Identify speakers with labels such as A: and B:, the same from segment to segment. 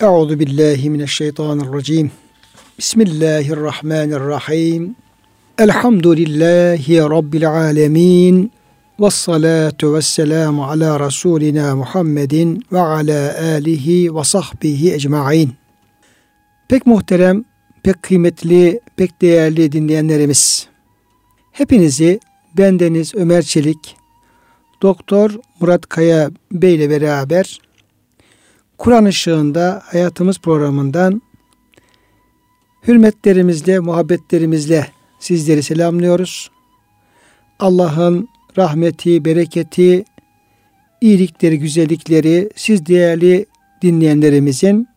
A: Euzu billahi mineşşeytanirracim. Bismillahirrahmanirrahim. Elhamdülillahi rabbil alamin. Ves salatu ves selamu ala rasulina Muhammedin ve ala alihi ve sahbihi ecmaîn. Pek muhterem, pek kıymetli, pek değerli dinleyenlerimiz. Hepinizi bendeniz Ömer Çelik, Doktor Murat Kaya Bey ile beraber Kur'an ışığında hayatımız programından hürmetlerimizle, muhabbetlerimizle sizleri selamlıyoruz. Allah'ın rahmeti, bereketi, iyilikleri, güzellikleri siz değerli dinleyenlerimizin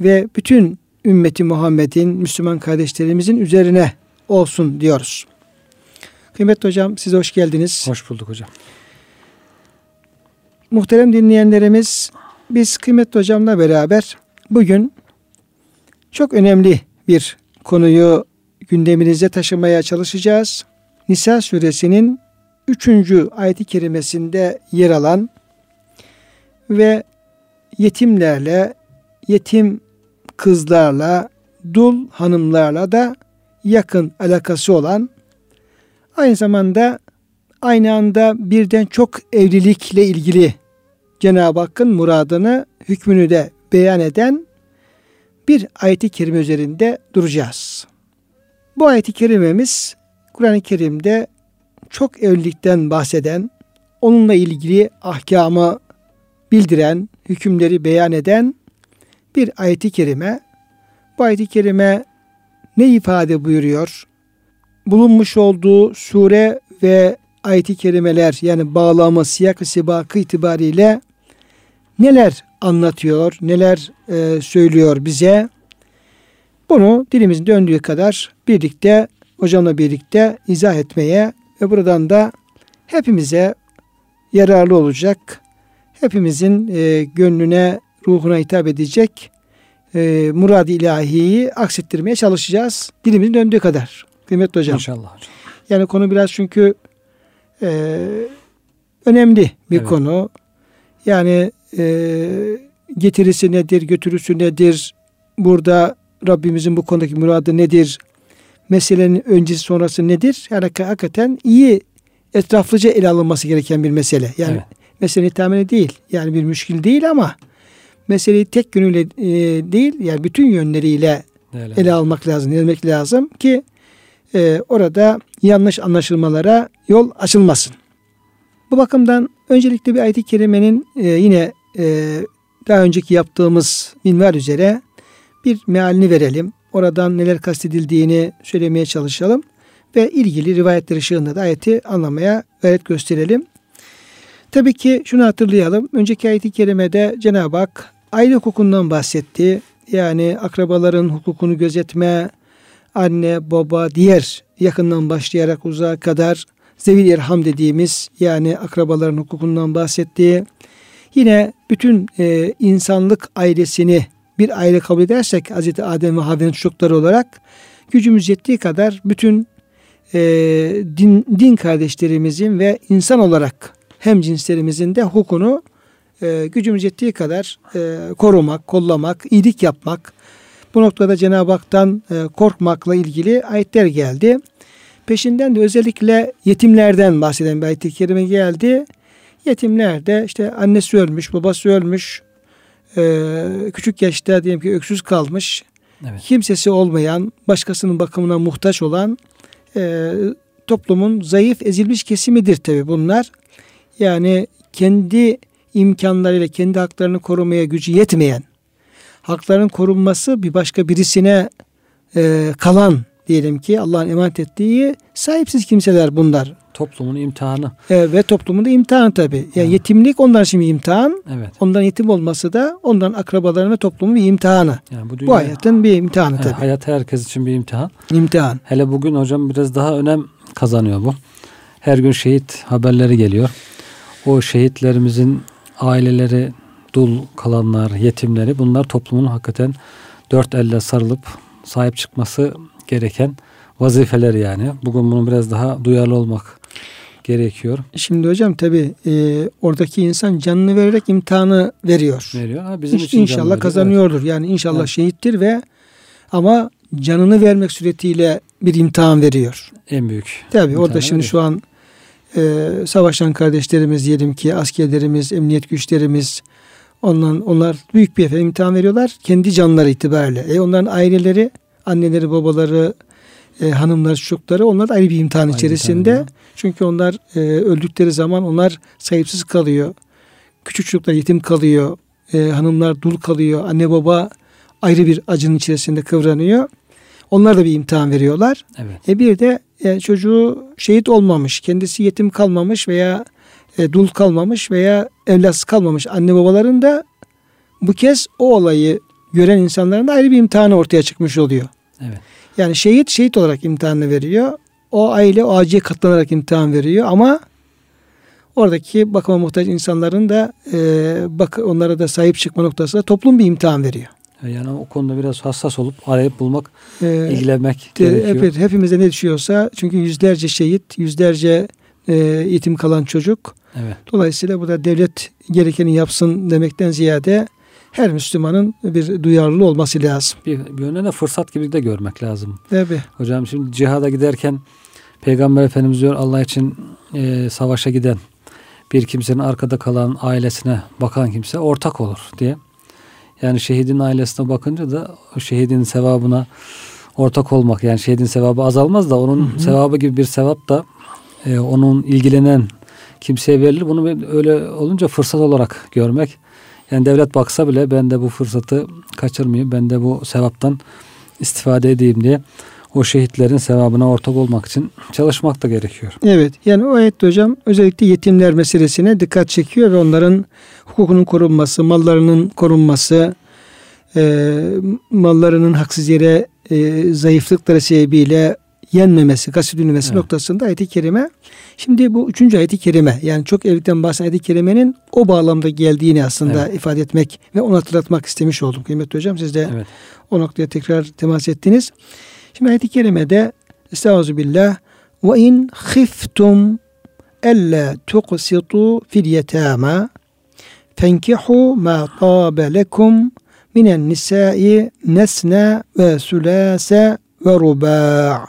A: ve bütün ümmeti Muhammed'in, Müslüman kardeşlerimizin üzerine olsun diyoruz. Kıymetli hocam size hoş geldiniz.
B: Hoş bulduk hocam.
A: Muhterem dinleyenlerimiz biz kıymetli hocamla beraber bugün çok önemli bir konuyu gündeminize taşımaya çalışacağız. Nisa suresinin 3. ayeti kerimesinde yer alan ve yetimlerle, yetim kızlarla, dul hanımlarla da yakın alakası olan aynı zamanda aynı anda birden çok evlilikle ilgili Cenab-ı Hakk'ın muradını, hükmünü de beyan eden bir ayeti kerime üzerinde duracağız. Bu ayeti kerimemiz Kur'an-ı Kerim'de çok evlilikten bahseden, onunla ilgili ahkamı bildiren, hükümleri beyan eden bir ayeti kerime. Bu ayeti kerime ne ifade buyuruyor? Bulunmuş olduğu sure ve ayeti kerimeler yani bağlama, siyak-ı sibakı itibariyle neler anlatıyor, neler e, söylüyor bize? Bunu dilimizin döndüğü kadar birlikte, hocamla birlikte izah etmeye ve buradan da hepimize yararlı olacak, hepimizin e, gönlüne, ruhuna hitap edecek e, murad-ı ilahiyi aksettirmeye çalışacağız. Dilimizin döndüğü kadar. Kıymetli hocam.
B: İnşallah.
A: Yani konu biraz çünkü e, önemli bir evet. konu. Yani e, getirisi nedir, götürüsü nedir? Burada Rabbimizin bu konudaki muradı nedir? Meselenin öncesi sonrası nedir? Yani hakikaten iyi etraflıca ele alınması gereken bir mesele. Yani evet. mesele tamamıyla değil. Yani bir müşkil değil ama meseleyi tek yönüyle e, değil yani bütün yönleriyle Öyle. ele almak lazım, demek lazım ki e, orada yanlış anlaşılmalara yol açılmasın. Bu bakımdan öncelikle bir ayet-i kerimenin e, yine e, daha önceki yaptığımız minver üzere bir mealini verelim. Oradan neler kastedildiğini söylemeye çalışalım. Ve ilgili rivayetler ışığında da ayeti anlamaya gayret gösterelim. Tabii ki şunu hatırlayalım. Önceki ayet-i kerimede Cenab-ı Hak aile hukukundan bahsetti. Yani akrabaların hukukunu gözetme, anne, baba, diğer yakından başlayarak uzağa kadar zevil irham dediğimiz yani akrabaların hukukundan bahsettiği Yine bütün e, insanlık ailesini bir aile kabul edersek Hz. Adem ve Havva'nın çocukları olarak gücümüz yettiği kadar bütün e, din, din kardeşlerimizin ve insan olarak hem cinslerimizin de hukukunu e, gücümüz yettiği kadar e, korumak, kollamak, iyilik yapmak. Bu noktada Cenab-ı Hak'tan e, korkmakla ilgili ayetler geldi. Peşinden de özellikle yetimlerden bahseden bir ayet-i kerime geldi. Yetimler de işte annesi ölmüş, babası ölmüş, e, küçük yaşta diyelim ki öksüz kalmış, evet. kimsesi olmayan, başkasının bakımına muhtaç olan e, toplumun zayıf, ezilmiş kesimidir tabi bunlar. Yani kendi imkanlarıyla kendi haklarını korumaya gücü yetmeyen, hakların korunması bir başka birisine e, kalan diyelim ki Allah'ın emanet ettiği sahipsiz kimseler bunlar.
B: Toplumun imtihanı.
A: E, ve toplumun da imtihanı tabi. Yani evet. yetimlik onlar için bir imtihan. Evet. Ondan yetim olması da ondan akrabaların ve toplumun bir imtihanı. Yani bu, dünya, bu hayatın bir imtihanı tabi.
B: Hayat herkes için bir imtihan.
A: İmtihan.
B: Hele bugün hocam biraz daha önem kazanıyor bu. Her gün şehit haberleri geliyor. O şehitlerimizin aileleri, dul kalanlar, yetimleri bunlar toplumun hakikaten dört elle sarılıp sahip çıkması gereken vazifeler yani. Bugün bunu biraz daha duyarlı olmak gerekiyor.
A: Şimdi hocam tabi e, oradaki insan canını vererek imtihanı veriyor.
B: Veriyor. Ha, bizim
A: İş,
B: için
A: inşallah
B: veriyor.
A: kazanıyordur. Evet. Yani inşallah
B: Evet.
A: şehittir ve ama canını vermek suretiyle bir imtihan veriyor.
B: En büyük.
A: Tabi orada şimdi
B: veriyor.
A: şu an e, savaşan kardeşlerimiz diyelim ki askerlerimiz, emniyet güçlerimiz ondan onlar büyük bir efendim imtihan veriyorlar kendi canları itibariyle. E onların aileleri, anneleri, babaları, e, hanımları, çocukları onlar da ayrı bir imtihan
B: Ayrı
A: içerisinde.
B: imtihan,
A: Çünkü onlar e, öldükleri zaman onlar sahipsiz kalıyor. Küçük çocuklar yetim kalıyor. E, hanımlar dul kalıyor. Anne baba ayrı bir acının içerisinde kıvranıyor. Onlar da bir imtihan veriyorlar.
B: Evet.
A: E bir de e, çocuğu şehit olmamış, kendisi yetim kalmamış veya e, dul kalmamış veya evlatsız kalmamış anne babaların da bu kez o olayı gören insanların da ayrı bir imtihanı ortaya çıkmış oluyor.
B: Evet.
A: Yani şehit şehit olarak imtihanını veriyor. O aile o acıya katlanarak imtihan veriyor ama oradaki bakıma muhtaç insanların da e, bak onlara da sahip çıkma noktasında toplum bir imtihan veriyor.
B: Yani o konuda biraz hassas olup arayıp bulmak,
A: E,
B: ilgilenmek
A: de-
B: gerekiyor.
A: evet, hepimize ne düşüyorsa çünkü yüzlerce şehit, yüzlerce e, yetim kalan çocuk.
B: Evet.
A: Dolayısıyla bu da devlet gerekeni yapsın demekten ziyade her Müslümanın bir duyarlı olması lazım.
B: Bir, bir yönden de fırsat gibi de görmek lazım.
A: Tabii.
B: Hocam şimdi cihada giderken Peygamber Efendimiz diyor Allah için e, savaşa giden bir kimsenin arkada kalan ailesine bakan kimse ortak olur diye. Yani şehidin ailesine bakınca da o şehidin sevabına ortak olmak yani şehidin sevabı azalmaz da onun sevabı gibi bir sevap da e, onun ilgilenen kimseye verilir. Bunu öyle olunca fırsat olarak görmek. Yani devlet baksa bile ben de bu fırsatı kaçırmayayım. Ben de bu sevaptan istifade edeyim diye o şehitlerin sevabına ortak olmak için çalışmak da gerekiyor.
A: Evet. Yani o ayette hocam özellikle yetimler meselesine dikkat çekiyor ve onların hukukunun korunması, mallarının korunması, e, mallarının haksız yere e, zayıflıkları sebebiyle yenmemesi, gasp edilmemesi
B: Evet.
A: noktasında ayet-i kerime. Şimdi bu üçüncü ayet-i kerime yani çok evlilikten bahseden ayet-i kerimenin o bağlamda geldiğini aslında
B: Evet.
A: ifade etmek ve onu hatırlatmak istemiş oldum. Kıymetli hocam siz de
B: Evet.
A: o noktaya tekrar temas ettiniz. Şimdi ayet-i kerimede Estağfirullah ve in khiftum ella tuqsitu fil yetama fenkihu ma tabe lekum minen nisai nesna ve sülase ve ruba'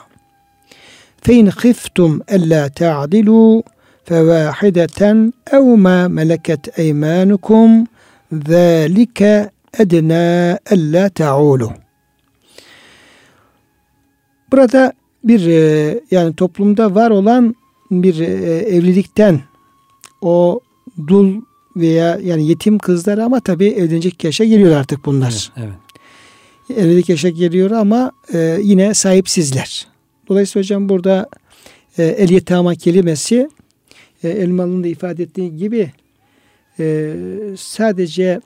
A: Fe in khiftum alla ta'dilu fevahideten ev ma meleket eymanukum zalike edna alla ta'ulu. Burada bir e, yani toplumda var olan bir e, evlilikten o dul veya yani yetim kızlar ama tabii evlenecek yaşa geliyor artık bunlar.
B: Evet. evet.
A: Evlilik yaşa geliyor ama e, yine sahipsizler. Dolayısıyla hocam burada e, el yetama kelimesi e, Elmalı'nın da ifade ettiği gibi e, sadece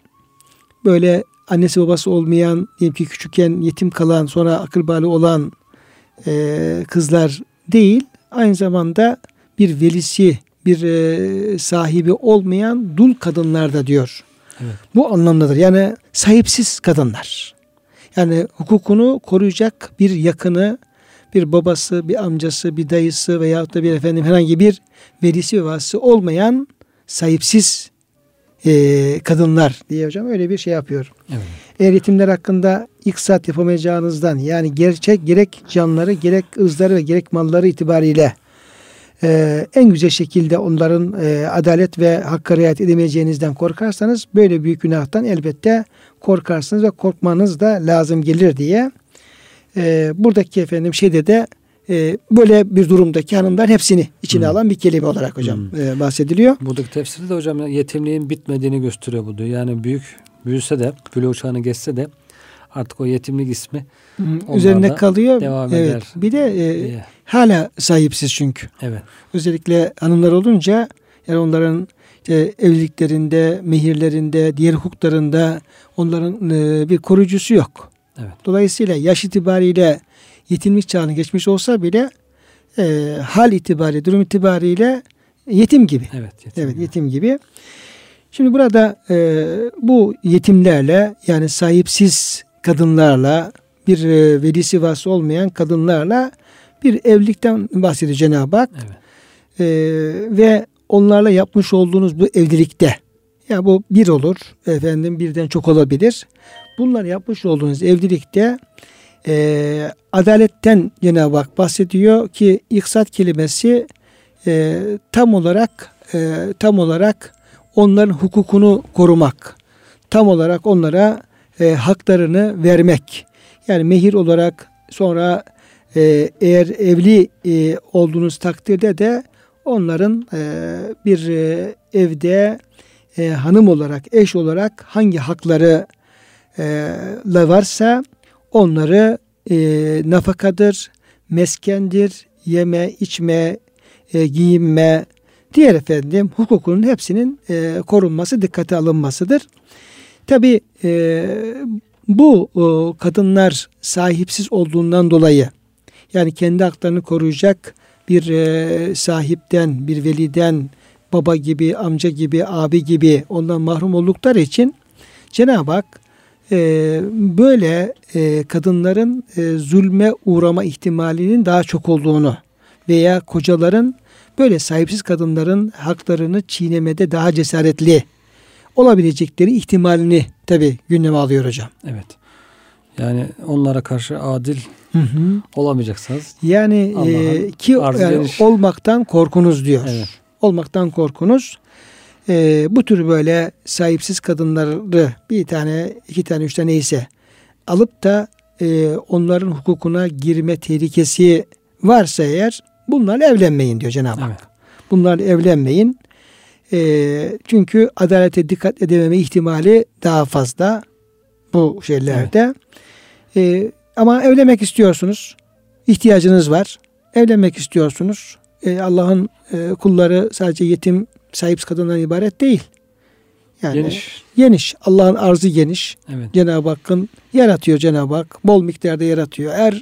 A: böyle annesi babası olmayan diyelim ki küçükken yetim kalan sonra akıl bali olan e, kızlar değil aynı zamanda bir velisi bir e, sahibi olmayan dul kadınlar da diyor.
B: Evet.
A: Bu anlamdadır. Yani sahipsiz kadınlar. Yani hukukunu koruyacak bir yakını, bir babası, bir amcası, bir dayısı veyahut da bir efendim herhangi bir velisi ve vasısı olmayan sahipsiz e, kadınlar diye hocam öyle bir şey yapıyor.
B: Evet.
A: Eğer yetimler hakkında iksat yapamayacağınızdan yani gerçek gerek canları gerek ırzları ve gerek malları itibariyle e, en güzel şekilde onların e, adalet ve hakka riayet edemeyeceğinizden korkarsanız böyle büyük günahtan elbette korkarsınız ve korkmanız da lazım gelir diye e, buradaki efendim şeyde de e, böyle bir durumdaki hanımlar hepsini içine
B: Hı.
A: alan bir kelime olarak hocam e, bahsediliyor.
B: Buradaki tefsirde de hocam yetimliğin bitmediğini gösteriyor bu diyor. Yani büyük büyüse de, bülü uçağını geçse de artık o yetimlik ismi Onlar
A: Üzerine kalıyor.
B: devam
A: evet.
B: eder
A: Bir de e,
B: diye.
A: hala sahipsiz çünkü.
B: Evet.
A: Özellikle hanımlar olunca yani onların işte evliliklerinde, mehirlerinde, diğer hukuklarında onların e, bir koruyucusu yok.
B: Evet.
A: Dolayısıyla yaş itibariyle yetimlik çağını geçmiş olsa bile e, hal itibariyle, durum itibariyle yetim gibi.
B: Evet. Yetim.
A: Evet yetim gibi. Şimdi burada e, bu yetimlerle yani sahipsiz kadınlarla bir e, velisi vasısı olmayan kadınlarla bir evlilikten bahsediyor Cenab-ı Hak.
B: Evet.
A: e, ve onlarla yapmış olduğunuz bu evlilikte ya bu bir olur efendim birden çok olabilir. Bunlar yapmış olduğunuz evlilikte e, adaletten Cenab-ı Hak bahsediyor ki iksat kelimesi e, tam olarak e, tam olarak onların hukukunu korumak, tam olarak onlara e, haklarını vermek. Yani mehir olarak sonra e, eğer evli e, olduğunuz takdirde de onların e, bir e, evde e, hanım olarak, eş olarak hangi hakları e, varsa onları e, nafakadır, meskendir, yeme, içme, e, giyinme, diğer efendim hukukunun hepsinin e, korunması, dikkate alınmasıdır. Tabi e, bu e, kadınlar sahipsiz olduğundan dolayı yani kendi haklarını koruyacak bir e, sahipten, bir veliden, baba gibi, amca gibi, abi gibi ondan mahrum oldukları için Cenab-ı Hak e, böyle e, kadınların e, zulme uğrama ihtimalinin daha çok olduğunu veya kocaların böyle sahipsiz kadınların haklarını çiğnemede daha cesaretli olabilecekleri ihtimalini tabi gündeme alıyor hocam.
B: Evet. Yani onlara karşı adil hı hı. olamayacaksınız.
A: Yani e, ki yani, olmaktan korkunuz diyor. Evet. Olmaktan korkunuz. E, bu tür böyle sahipsiz kadınları bir tane, iki tane, üç tane neyse alıp da e, onların hukukuna girme tehlikesi varsa eğer bunlarla evlenmeyin diyor Cenab-ı Hak. Evet. Bunlarla evlenmeyin. E, çünkü adalete dikkat edememe ihtimali daha fazla bu şeylerde. Evet. E, ama evlenmek istiyorsunuz. ihtiyacınız var. Evlenmek istiyorsunuz. E, Allah'ın e, kulları sadece yetim sahipsiz kadından ibaret değil. Yani geniş. Geniş. Allah'ın arzı geniş. Evet. Cenab-ı Hakk'ın yaratıyor Cenab-ı Hak. Bol miktarda yaratıyor. Her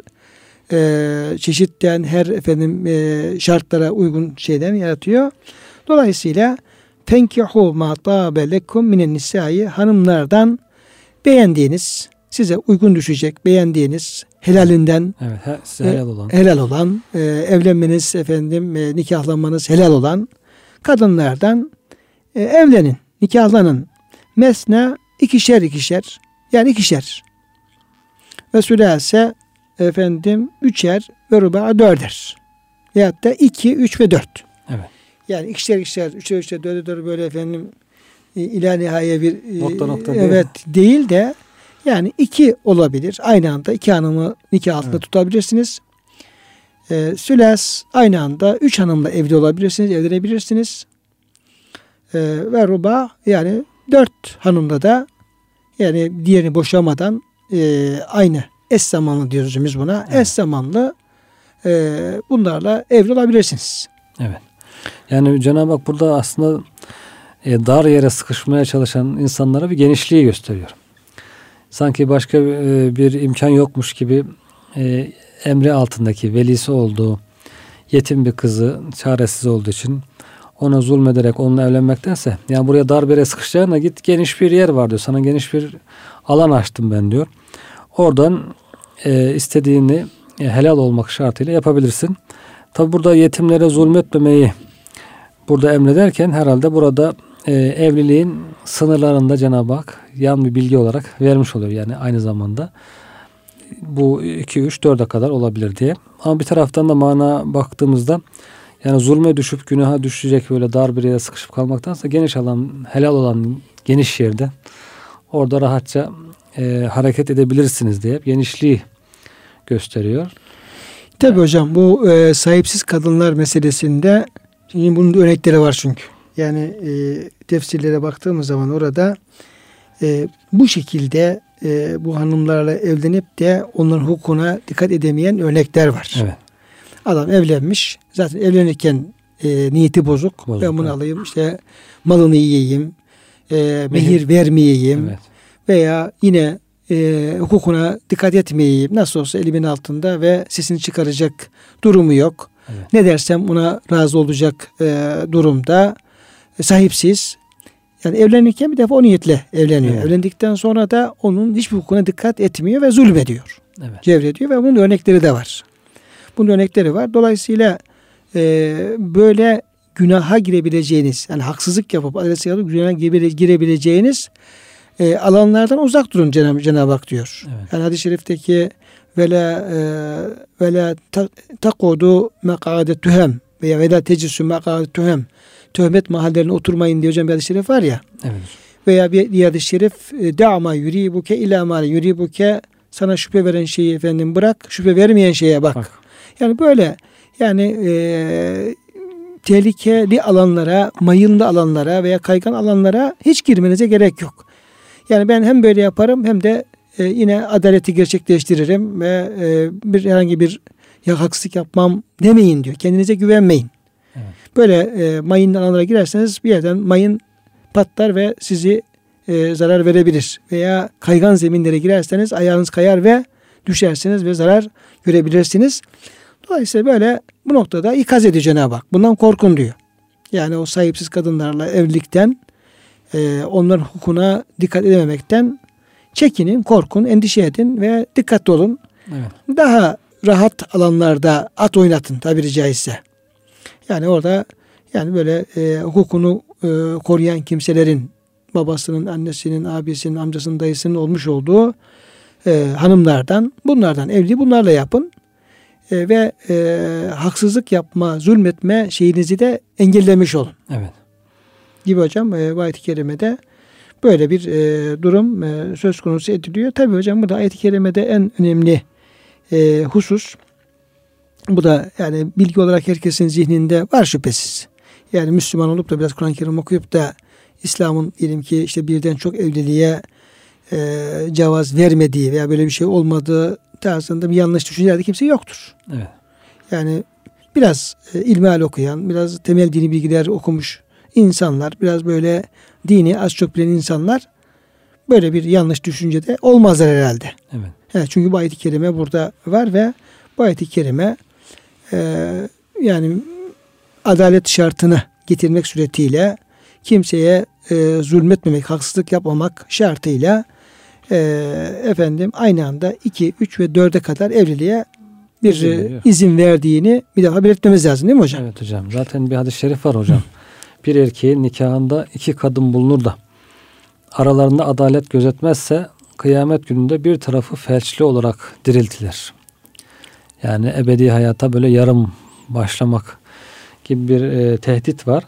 A: e, çeşitten her efendim e, şartlara uygun şeyden yaratıyor. Dolayısıyla Fenkihu ma tabe lekum minen nisai hanımlardan beğendiğiniz, size uygun düşecek, beğendiğiniz helalinden
B: evet, size helal olan,
A: e, helal olan e, evlenmeniz efendim e, nikahlanmanız helal olan kadınlardan e, evlenin, nikahlanın. Mesne ikişer ikişer yani ikişer. Ve sülase efendim üçer ve ruba dörder. Veyahut da iki, üç ve dört.
B: Evet.
A: Yani ikişer ikişer, üçer üçer, dörder dörder böyle efendim e, ila nihaya bir
B: e, nokta nokta
A: evet değil. değil de yani iki olabilir. Aynı anda iki hanımı nikah altında evet. tutabilirsiniz. E, sülas aynı anda üç hanımla evli olabilirsiniz, evlenebilirsiniz. E, ve ruba yani dört hanımla da yani diğerini boşamadan e, aynı es zamanlı diyoruz biz buna. Evet. Es zamanlı e, bunlarla evli olabilirsiniz.
B: Evet. Yani Cenab-ı Hak burada aslında e, dar yere sıkışmaya çalışan insanlara bir genişliği gösteriyor. Sanki başka e, bir imkan yokmuş gibi e, emri altındaki velisi olduğu yetim bir kızı çaresiz olduğu için ona zulmederek onunla evlenmektense yani buraya dar bir yere sıkışacağına git geniş bir yer var diyor. Sana geniş bir alan açtım ben diyor. Oradan e, istediğini e, helal olmak şartıyla yapabilirsin. Tabi burada yetimlere zulmetmemeyi burada emrederken herhalde burada e, evliliğin sınırlarında Cenab-ı Hak yan bir bilgi olarak vermiş oluyor. Yani aynı zamanda bu 2 3 4'e kadar olabilir diye. Ama bir taraftan da mana baktığımızda yani zulme düşüp günaha düşecek böyle dar bir yere sıkışıp kalmaktansa geniş alan, helal olan geniş yerde orada rahatça e, hareket edebilirsiniz diye genişliği gösteriyor.
A: Tabi hocam bu e, sahipsiz kadınlar meselesinde şimdi bunun örnekleri var çünkü. Yani e, tefsirlere baktığımız zaman orada e, bu şekilde e, bu hanımlarla evlenip de onların hukukuna dikkat edemeyen örnekler var.
B: Evet.
A: Adam evlenmiş. Zaten evlenirken e, niyeti bozuk. bozuk ben bunu evet. alayım işte malını yiyeyim. E, mehir vermeyeyim. Evet. Veya yine e, hukukuna dikkat etmeyeyim. Nasıl olsa elimin altında ve sesini çıkaracak durumu yok. Evet. Ne dersem buna razı olacak e, durumda. Sahipsiz. Yani evlenirken bir defa o niyetle evleniyor. Evet. Evlendikten sonra da onun hiçbir hukukuna dikkat etmiyor ve zulmediyor.
B: Evet.
A: Cevrediyor ve bunun örnekleri de var. Bunun örnekleri var. Dolayısıyla e, böyle günaha girebileceğiniz yani haksızlık yapıp adaletsizlik yapıp günaha girebileceğiniz e, alanlardan uzak durun Cenab-ı Cenab Hak diyor. Evet. Yani hadis-i şerifteki vela e, vela takodu mekade tühem veya vela tecissü mekade tühem töhmet mahallerine oturmayın diye hocam bir hadis-i şerif var ya. Evet. Veya bir diğer hadis-i şerif e, da'ma yuribuke ila ma yuribuke sana şüphe veren şeyi efendim bırak şüphe vermeyen şeye bak. bak. Yani böyle yani e, tehlikeli alanlara, mayınlı alanlara veya kaygan alanlara hiç girmenize gerek yok. Yani ben hem böyle yaparım hem de e, yine adaleti gerçekleştiririm ve e, bir herhangi bir ya haksızlık yapmam demeyin diyor. Kendinize güvenmeyin. Böyle e, mayın alanlara girerseniz bir yerden mayın patlar ve sizi e, zarar verebilir. Veya kaygan zeminlere girerseniz ayağınız kayar ve düşersiniz ve zarar görebilirsiniz. Dolayısıyla böyle bu noktada ikaz ediyor Cenab-ı Hak. Bundan korkun diyor. Yani o sahipsiz kadınlarla evlilikten e, onların hukukuna dikkat edememekten çekinin, korkun, endişe edin ve dikkatli olun. Evet. Daha rahat alanlarda at oynatın tabiri caizse. Yani orada yani böyle e, hukukunu e, koruyan kimselerin babasının, annesinin, abisinin, amcasının, dayısının olmuş olduğu e, hanımlardan, bunlardan evli bunlarla yapın. E, ve e, haksızlık yapma, zulmetme şeyinizi de engellemiş olun. Evet. Gibi hocam e, ayet-i kerimede böyle bir e, durum e, söz konusu ediliyor. Tabi hocam bu da ayet-i kerimede en önemli e, husus. Bu da yani bilgi olarak herkesin zihninde var şüphesiz. Yani Müslüman olup da biraz Kur'an-ı Kerim okuyup da İslam'ın diyelim ki işte birden çok evliliğe e, cevaz vermediği veya böyle bir şey olmadığı tarzında bir yanlış düşüncelerde kimse yoktur. Evet. Yani biraz e, ilmihal okuyan, biraz temel dini bilgiler okumuş insanlar, biraz böyle dini az çok bilen insanlar böyle bir yanlış düşüncede olmazlar herhalde. Evet. evet çünkü bu ayet-i kerime burada var ve bu ayet-i kerime e, yani adalet şartını getirmek suretiyle kimseye e, zulmetmemek, haksızlık yapmamak şartıyla e, efendim aynı anda 2, 3 ve 4'e kadar evliliğe bir izin, izin verdiğini bir daha belirtmemiz lazım değil mi hocam?
B: Evet hocam. Zaten bir hadis-i şerif var hocam. bir erkeğin nikahında iki kadın bulunur da aralarında adalet gözetmezse kıyamet gününde bir tarafı felçli olarak diriltilir. Yani ebedi hayata böyle yarım başlamak gibi bir e, tehdit var.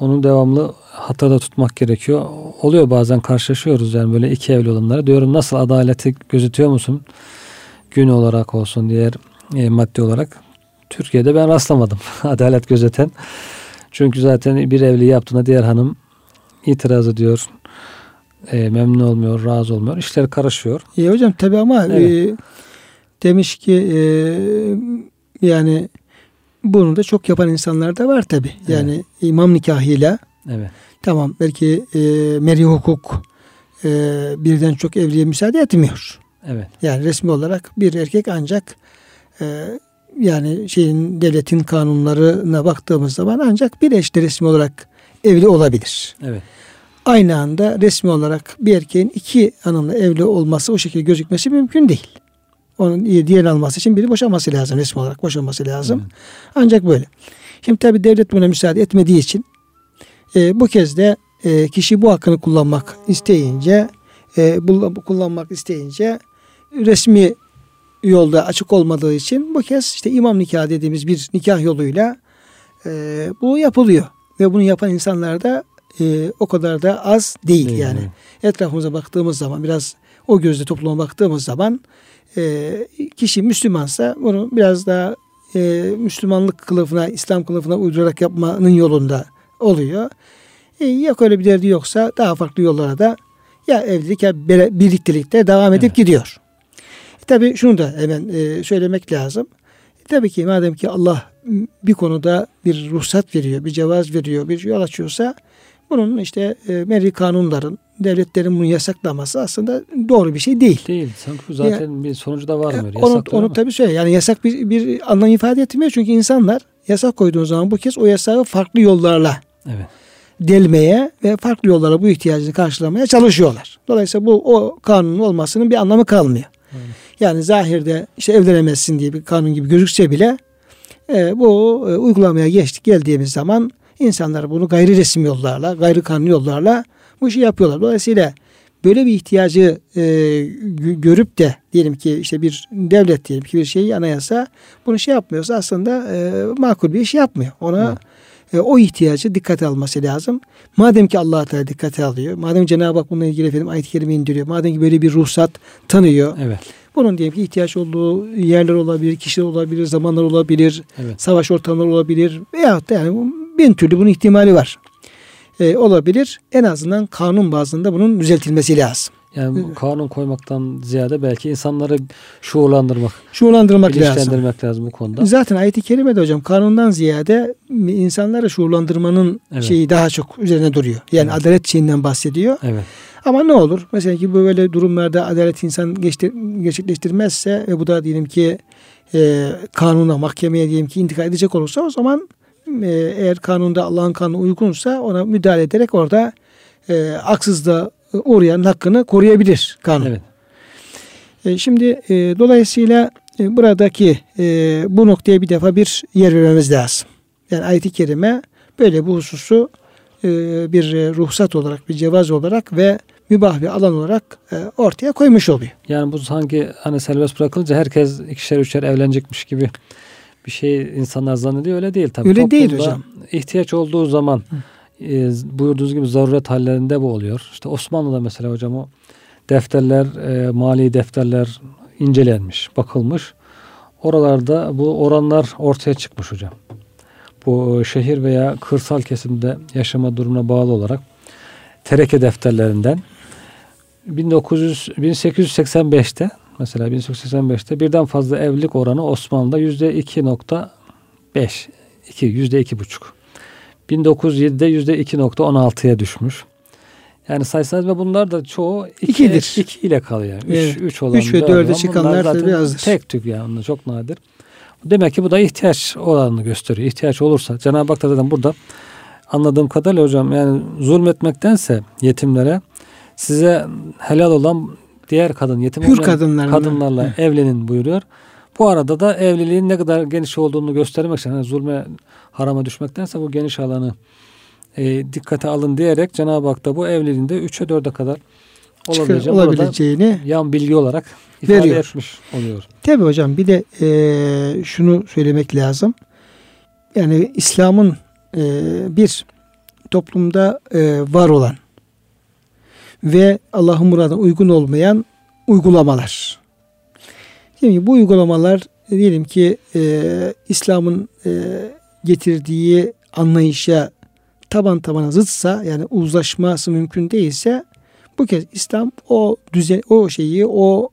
B: Onu devamlı hatırda tutmak gerekiyor. Oluyor bazen karşılaşıyoruz yani böyle iki evli olanlara. Diyorum nasıl adaleti gözetiyor musun? Gün olarak olsun diğer e, maddi olarak. Türkiye'de ben rastlamadım adalet gözeten. Çünkü zaten bir evli yaptığında diğer hanım itiraz ediyor. E, memnun olmuyor, razı olmuyor. İşler karışıyor.
A: İyi hocam tabi ama evet. e, demiş ki e, yani bunu da çok yapan insanlar da var tabi. Yani evet. imam nikahıyla evet. tamam belki e, meri hukuk e, birden çok evliye müsaade etmiyor. Evet. Yani resmi olarak bir erkek ancak e, yani şeyin devletin kanunlarına baktığımız zaman ancak bir eşle resmi olarak evli olabilir. Evet. Aynı anda resmi olarak bir erkeğin iki hanımla evli olması o şekilde gözükmesi mümkün değil. Onun diğer alması için biri boşanması lazım resmi olarak boşanması lazım. Evet. Ancak böyle. Şimdi tabi devlet buna müsaade etmediği için e, bu kez de e, kişi bu hakkını kullanmak isteyince e, bu, kullanmak isteyince resmi yolda açık olmadığı için bu kez işte imam nikah dediğimiz bir nikah yoluyla e, bu yapılıyor. Ve bunu yapan insanlar da e, o kadar da az değil, değil yani. Mi? Etrafımıza baktığımız zaman biraz o gözle topluma baktığımız zaman e, kişi Müslümansa bunu biraz daha e, Müslümanlık kılıfına, İslam kılıfına uydurarak yapmanın yolunda oluyor. E, yok öyle bir derdi yoksa daha farklı yollara da ya evlilik ya birliktelikte devam edip evet. gidiyor. E, tabii şunu da hemen e, söylemek lazım. E, tabii ki madem ki Allah bir konuda bir ruhsat veriyor, bir cevaz veriyor, bir yol açıyorsa bunun işte e, meri kanunların, devletlerin bunu yasaklaması aslında doğru bir şey değil.
B: Değil. Sanki zaten yani, bir sonucu da varmıyor.
A: Onu, onu tabii söyle. Yani yasak bir, bir anlam ifade etmiyor. Çünkü insanlar yasak koyduğun zaman bu kez o yasağı farklı yollarla evet. delmeye ve farklı yollarla bu ihtiyacını karşılamaya çalışıyorlar. Dolayısıyla bu o kanunun olmasının bir anlamı kalmıyor. Evet. Yani zahirde işte evlenemezsin diye bir kanun gibi gözükse bile E, bu e, uygulamaya geçtik geldiğimiz zaman insanlar bunu gayri resim yollarla, gayri kanuni yollarla bu işi yapıyorlar. Dolayısıyla böyle bir ihtiyacı e, görüp de diyelim ki işte bir devlet diyelim ki bir şeyi anayasa bunu şey yapmıyorsa aslında e, makul bir iş yapmıyor. Ona e, o ihtiyacı dikkate alması lazım. Madem ki Allah Teala dikkate alıyor. Madem Cenab-ı Hak bununla ilgili efendim ayet-i kerime indiriyor. Madem ki böyle bir ruhsat tanıyor.
B: Evet.
A: Bunun diyelim ki ihtiyaç olduğu yerler olabilir, kişiler olabilir, zamanlar olabilir, evet. savaş ortamları olabilir veyahut da yani bin türlü bunun ihtimali var e, olabilir. En azından kanun bazında bunun düzeltilmesi lazım.
B: Yani kanun koymaktan ziyade belki insanları şuurlandırmak,
A: şuurlandırmak lazım.
B: lazım bu konuda.
A: Zaten ayet-i kerimede hocam kanundan ziyade insanları şuurlandırmanın evet. şeyi daha çok üzerine duruyor. Yani evet. adalet şeyinden bahsediyor.
B: Evet.
A: Ama ne olur? Mesela ki böyle durumlarda adalet insan gerçekleştirmezse ve bu da diyelim ki e, kanuna, mahkemeye diyelim ki intikal edecek olursa o zaman eğer kanunda Allah'ın kanunu uygunsa ona müdahale ederek orada e, haksızlığa uğrayan hakkını koruyabilir kanun. Evet. E, şimdi e, dolayısıyla e, buradaki e, bu noktaya bir defa bir yer vermemiz lazım. Yani ayet-i kerime böyle bu hususu e, bir ruhsat olarak, bir cevaz olarak ve mübah bir alan olarak e, ortaya koymuş oluyor.
B: Yani bu sanki hani serbest bırakılınca herkes ikişer üçer evlenecekmiş gibi bir şey insanlar zannediyor. Öyle değil tabii.
A: Öyle Toplumda değil hocam.
B: ihtiyaç olduğu zaman e, buyurduğunuz gibi zaruret hallerinde bu oluyor. İşte Osmanlı'da mesela hocam o defterler, e, mali defterler incelenmiş, bakılmış. Oralarda bu oranlar ortaya çıkmış hocam. Bu şehir veya kırsal kesimde yaşama durumuna bağlı olarak tereke defterlerinden 1900 1885'te Mesela 1885'te birden fazla evlilik oranı Osmanlı'da yüzde 2.5, 2, yüzde iki buçuk. 1907'de yüzde 2.16'ya düşmüş. Yani sayısal ve bunlar da çoğu iki, ikidir. iki ile kalıyor. Üç, evet. üç olan.
A: Üç ve dörde çıkanlar tabii azdır.
B: Tek tük yani çok nadir. Demek ki bu da ihtiyaç olanını gösteriyor. İhtiyaç olursa Cenab-ı Hak da zaten burada anladığım kadarıyla hocam yani zulmetmektense yetimlere size helal olan diğer kadın yetim
A: Hür kadınlarla,
B: kadınlarla evlenin buyuruyor. Bu arada da evliliğin ne kadar geniş olduğunu göstermek için yani zulme harama düşmektense bu geniş alanı e, dikkate alın diyerek Cenab-ı Hak da bu evliliğinde 3'e 4'e kadar olabileceğini, olabileceğini yan bilgi olarak ifade veriyor. etmiş oluyor.
A: Tabi hocam bir de e, şunu söylemek lazım. Yani İslam'ın e, bir toplumda e, var olan ve Allah'ın muradına uygun olmayan uygulamalar. Şimdi bu uygulamalar diyelim ki e, İslam'ın e, getirdiği anlayışa taban tabana zıtsa yani uzlaşması mümkün değilse bu kez İslam o düzen o şeyi o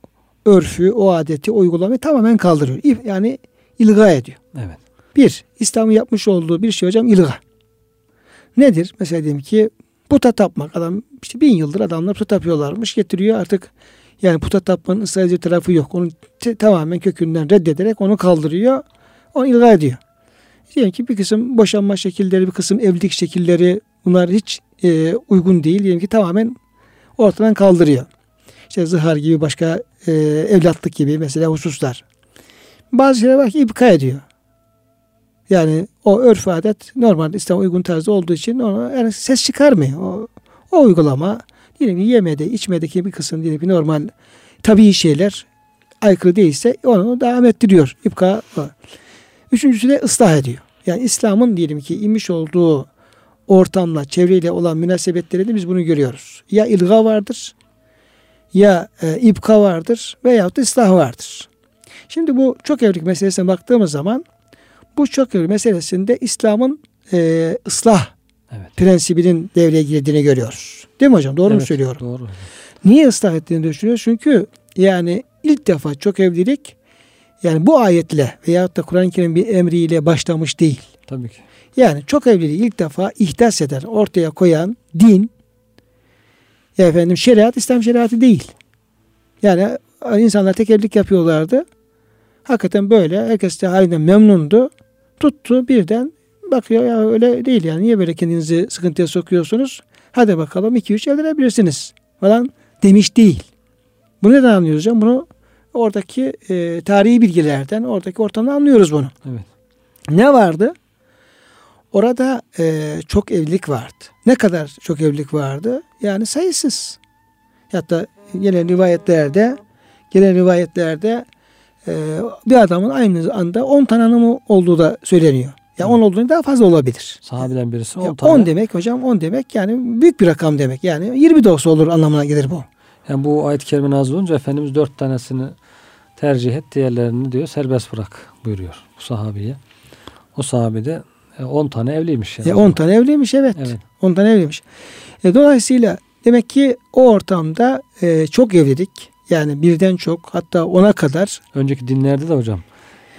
A: örfü o adeti o uygulamayı tamamen kaldırıyor. Yani ilga ediyor.
B: Evet.
A: Bir, İslam'ın yapmış olduğu bir şey hocam ilga. Nedir? Mesela diyelim ki puta tapmak. Adam işte bin yıldır adamlar puta tapıyorlarmış. Getiriyor artık yani puta tapmanın ısrarcı tarafı yok. Onu t- tamamen kökünden reddederek onu kaldırıyor. Onu ilga ediyor. Diyelim ki bir kısım boşanma şekilleri, bir kısım evlilik şekilleri bunlar hiç e, uygun değil. Diyelim ki tamamen ortadan kaldırıyor. İşte zihar gibi başka e, evlatlık gibi mesela hususlar. Bazı şeyler var ki ipka ediyor. Yani o örf adet normal İslam uygun tarzda olduğu için ona yani ses çıkarmıyor. O, o uygulama diyelim ki yemede, içmedeki bir kısım diyelim ki normal tabii şeyler aykırı değilse onu devam ettiriyor. İpka o. Üçüncüsü de ıslah ediyor. Yani İslam'ın diyelim ki inmiş olduğu ortamla, çevreyle olan münasebetlerinde biz bunu görüyoruz. Ya ilga vardır, ya e, ipka vardır veyahut da ıslah vardır. Şimdi bu çok evlilik meselesine baktığımız zaman bu çok önemli meselesinde İslam'ın e, ıslah evet. prensibinin devreye girdiğini görüyoruz. Değil mi hocam? Doğru evet, mu söylüyorum?
B: Doğru.
A: Niye ıslah ettiğini düşünüyoruz? Çünkü yani ilk defa çok evlilik yani bu ayetle veyahut da Kur'an-ı Kerim bir emriyle başlamış değil.
B: Tabii ki.
A: Yani çok evliliği ilk defa ihdas eden, ortaya koyan din efendim şeriat İslam şeriatı değil. Yani insanlar tek evlilik yapıyorlardı. Hakikaten böyle. Herkes de halinden memnundu. Tuttu birden bakıyor ya öyle değil yani. Niye böyle kendinizi sıkıntıya sokuyorsunuz? Hadi bakalım iki üç evlenebilirsiniz falan demiş değil. Bunu neden anlıyoruz hocam? Bunu oradaki e, tarihi bilgilerden, oradaki ortamda anlıyoruz bunu.
B: Evet.
A: Ne vardı? Orada e, çok evlilik vardı. Ne kadar çok evlilik vardı? Yani sayısız. Hatta gelen rivayetlerde gelen rivayetlerde bir adamın aynı anda 10 tane hanımı olduğu da söyleniyor. Ya yani 10 olduğunu daha fazla olabilir.
B: Sahabeden birisi 10
A: tane. 10 demek hocam 10 demek yani büyük bir rakam demek. Yani 20 de olsa olur anlamına gelir bu.
B: Yani bu ayet-i kerime nazil olunca Efendimiz 4 tanesini tercih et diğerlerini diyor serbest bırak buyuruyor bu sahabiye. O sahabe de 10 e, tane evliymiş.
A: Yani. E 10 tane evliymiş evet. evet. 10 tane evliymiş. E, dolayısıyla demek ki o ortamda e, çok evlilik yani birden çok hatta ona kadar.
B: Önceki dinlerde de hocam.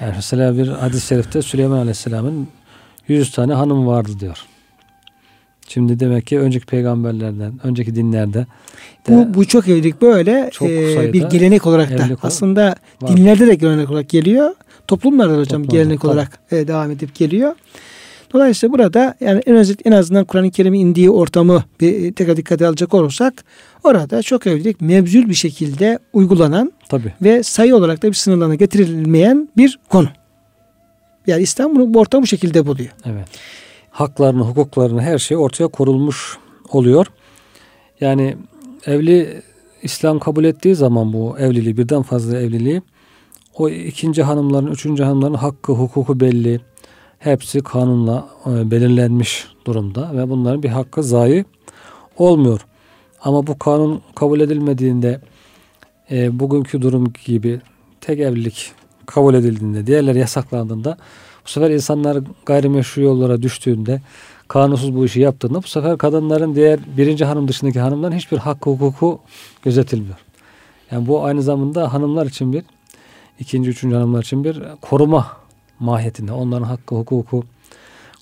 B: Yani mesela bir hadis-i şerifte Süleyman Aleyhisselam'ın 100 tane hanım vardı diyor. Şimdi demek ki önceki peygamberlerden, önceki dinlerde
A: bu, bu çok evlilik böyle çok e, bir gelenek olarak da aslında var. dinlerde de gelenek olarak geliyor. Toplumlarda da hocam Toplumda, gelenek tabii. olarak e, devam edip geliyor. Dolayısıyla burada yani en, az, en azından Kur'an-ı Kerim'in indiği ortamı bir e, tekrar dikkate alacak olursak orada çok evlilik mevzul bir şekilde uygulanan Tabii. ve sayı olarak da bir sınırlarına getirilmeyen bir konu. Yani İslam bunu bu ortamı bu şekilde buluyor.
B: Evet. Haklarını, hukuklarını her şey ortaya korulmuş oluyor. Yani evli İslam kabul ettiği zaman bu evliliği birden fazla evliliği o ikinci hanımların, üçüncü hanımların hakkı, hukuku belli. Hepsi kanunla e, belirlenmiş durumda ve bunların bir hakkı zayi olmuyor. Ama bu kanun kabul edilmediğinde e, bugünkü durum gibi tek evlilik kabul edildiğinde, diğerleri yasaklandığında bu sefer insanlar gayrimeşru yollara düştüğünde kanunsuz bu işi yaptığında bu sefer kadınların diğer birinci hanım dışındaki hanımların hiçbir hakkı hukuku gözetilmiyor. Yani bu aynı zamanda hanımlar için bir ikinci, üçüncü hanımlar için bir koruma mahiyetinde. Onların hakkı, hukuku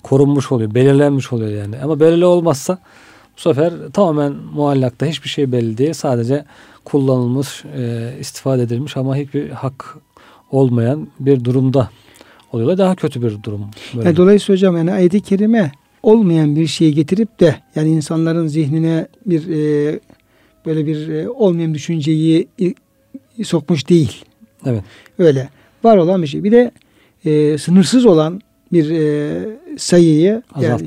B: korunmuş oluyor, belirlenmiş oluyor yani. Ama belirli olmazsa bu sefer tamamen muallakta hiçbir şey belli değil. Sadece kullanılmış, e, istifade edilmiş ama hiçbir hak olmayan bir durumda oluyorlar. Daha kötü bir durum.
A: Böyle. Yani dolayısıyla hocam yani ayet-i kerime olmayan bir şeyi getirip de yani insanların zihnine bir e, böyle bir e, olmayan düşünceyi e, sokmuş değil.
B: Evet.
A: Öyle. Var olan bir şey. Bir de e, sınırsız olan bir e, sayıyı
B: azaltmış.